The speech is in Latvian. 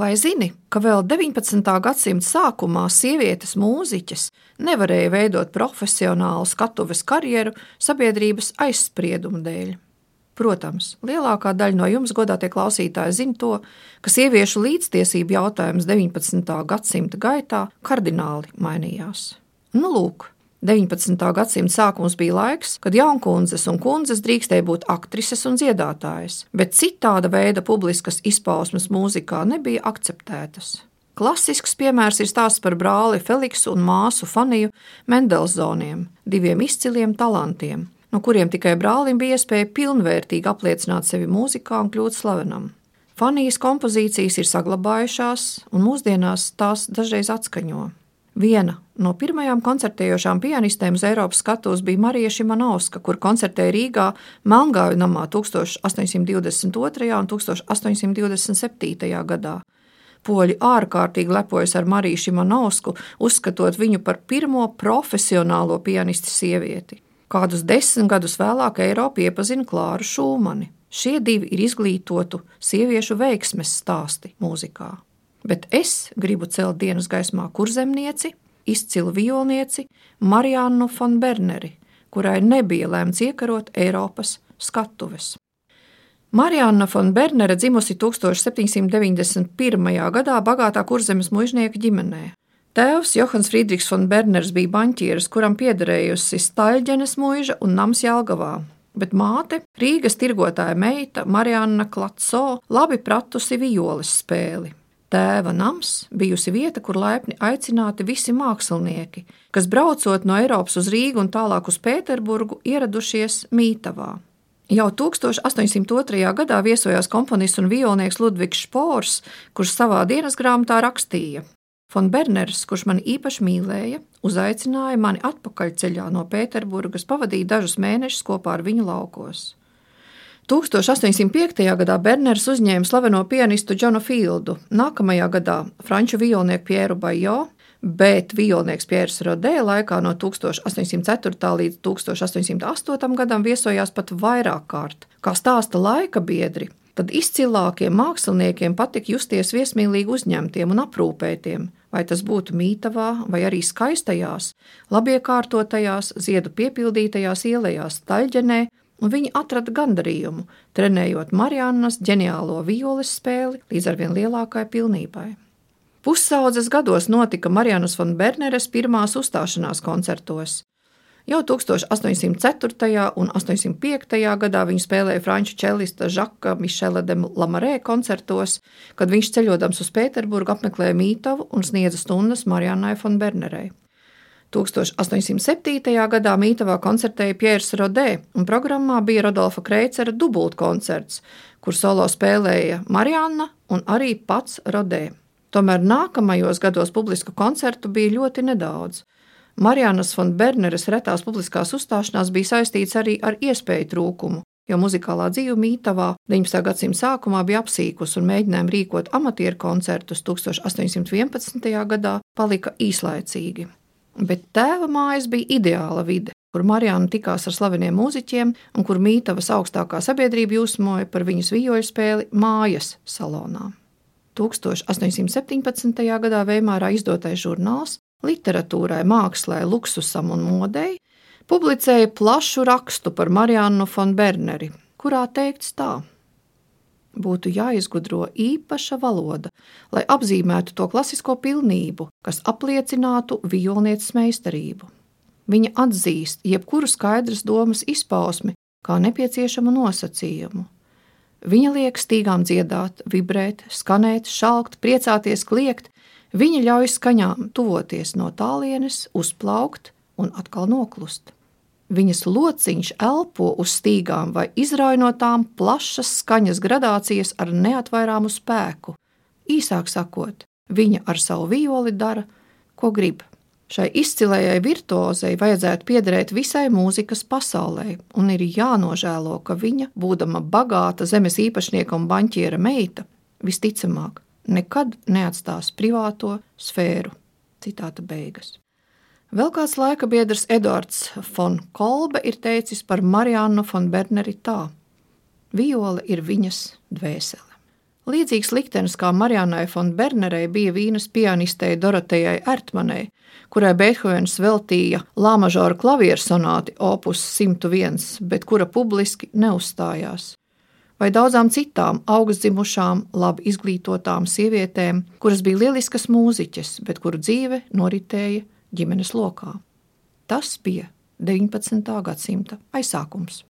Vai zini, ka vēl 19. gadsimta sākumā sievietes mūziķes nevarēja veidot profesionālu skatuves karjeru sabiedrības aizspriedumu dēļ? Protams, lielākā daļa no jums, godātie klausītāji, zina to, ka sieviešu līdztiesību jautājums 19. gadsimta gaitā kardināli mainījās. Nu, lūk, 19. gadsimta sākums bija laiks, kad jaunkundzes un kundzes drīkstēja būt aktrises un dziedātājas, bet citāda veida publiskas izpausmes mūzikā nebija akceptētas. Klasisks piemērs ir stāsts par brāli Feliksu un māsu Faniju Mendelzoniem, diviem izciliem talantiem, no kuriem tikai brālim bija iespēja pilnvērtīgi apliecināt sevi mūzikā un kļūt slavenam. Fanijas kompozīcijas ir saglabājušās, un mūsdienās tās dažreiz atskaņo. Viena no pirmajām koncertējošām pianistēm uz Eiropas skatuves bija Marija Šimanovska, kur koncertēja Rīgā Melngāju namā 1822. un 1827. gadā. Poļi ārkārtīgi lepojas ar Mariju Šimanovsku, uzskatot viņu par pirmo profesionālo pianisti sievieti. Kādus desmit gadus vēlāk Eiropa iepazina Klāru Šūmani. Šie divi ir izglītotu sieviešu veiksmes stāsti mūzikā bet es gribu celt dienas gaismā kurzemnieci, izcilu violnieci Mariannu von Berneri, kurai nebija lēmts iekarot Eiropas skatuves. Marianna von Bernere dzimusi 1791. gadā bagātā kurzemes mužnieka ģimenē. Tēvs Johans Friedrichs von Berners bija banķieris, kuram piederējusi Staļģenes mūža un nams Jelgavā, bet māte, Rīgas tirgotāja meita Marianna Klatso, labi pratusi violes spēli. Tēva nams bijusi vieta, kur laipni aicināti visi mākslinieki, kas braucot no Eiropas uz Rīgu un tālāk uz Pēterburgu, ieradušies Mītavā. Jau 1802. gadā viesojās komponists un violnieks Ludvigs Špors, kurš savā dienas grāmatā rakstīja: Fon Berners, kurš mani īpaši mīlēja, uzaicināja mani atpakaļ ceļā no Pēterburgas pavadīt dažus mēnešus kopā ar viņu laukos. 1805. gadā Berners uzņēma slaveno pianistu Džonu Fieldu, nākamajā gadā franču violnieku Pieru Bajo, bet violnieks Piers Rodē laikā no 1804. līdz 1808. gadam viesojās pat vairāk kārt. Kā stāsta laika biedri, tad izcilākiem māksliniekiem patika justies viesmīlīgi uzņemtiem un aprūpētiem, vai tas būtu mītavā, vai arī skaistajās, labiekārtotajās, ziedu piepildītajās ielās Taļģenē un viņi atrada gandarījumu, trenējot Mariannas ģeniālo violes spēli līdz ar vien lielākai pilnībai. Pussaudzes gados notika Marianas von Berneres pirmās uzstāšanās koncertos. Jau 1804. un 805. gadā viņa spēlēja franču čelista Žaka Mišela de Lamarē koncertos, kad viņš ceļodams uz Pēterburgu apmeklēja Mītavu un sniedza stundas Mariannai von Bernerei. 1807. gadā Mītavā koncertēja Piers Rodē, un programmā bija Rodolfa Kreicera dubultkoncerts, kur solo spēlēja Marianna un arī pats Rodē. Tomēr nākamajos gados publisku koncertu bija ļoti nedaudz. Marianas von Berneres retās publiskās uzstāšanās bija saistīts arī ar iespēju trūkumu, jo muzikālā dzīve Mītavā 19. gadsimta sākumā bija apsīkus un mēģinājumi rīkot amatieru koncertus 1811. gadā palika īslaicīgi. Bet tēva mājas bija ideāla vide, kur Marijāna tikās ar slaveniem mūziķiem un kur Mītavas augstākā sabiedrība jūsmoja par viņas vijoļu spēli mājas salonā. 1817. gadā Veimārā izdotais žurnāls literatūrai, mākslē, luksusam un modei publicēja plašu rakstu par Mariannu von Berneri, kurā teikts tā: būtu jāizgudro īpaša valoda, lai apzīmētu to klasisko pilnību, kas apliecinātu violnieces meistarību. Viņa atzīst jebkuru skaidras domas izpausmi kā nepieciešamu nosacījumu. Viņa liek stīgām dziedāt, vibrēt, skanēt, šaukt, priecāties, kliegt, viņa ļauj skaņām tuvoties no tālienes, uzplaukt un atkal noklust. Viņas lociņš elpo uz stīgām vai izrauj no tām plašas skaņas gradācijas ar neatvairāmu spēku. Īsāk sakot, viņa ar savu violi dara, ko grib. Šai izcilējai virtuozei vajadzētu piederēt visai mūzikas pasaulē, un ir jānožēlo, ka viņa, būdama bagāta zemes īpašnieka un banķiera meita, visticamāk, nekad neatstās privāto sfēru. Citāta beigas. Vēl kāds laika biedrs Edvards Fon Kolbe ir teicis par Mariannu von Berneri tā: Viole ir viņas dvēsele. Līdzīgs liktenis kā Marijanai Fonbernerei bija vīnas pianistei Dorotejai Ertmanei, kurai Beethovens veltīja Lāmažora klavieru sonāti opus 101, bet kura publiski neuzstājās. Vai daudzām citām augstzimušām, labi izglītotām sievietēm, kuras bija lieliskas mūziķes, bet kuru dzīve noritēja ģimenes lokā. Tas bija 19. gadsimta aizsākums.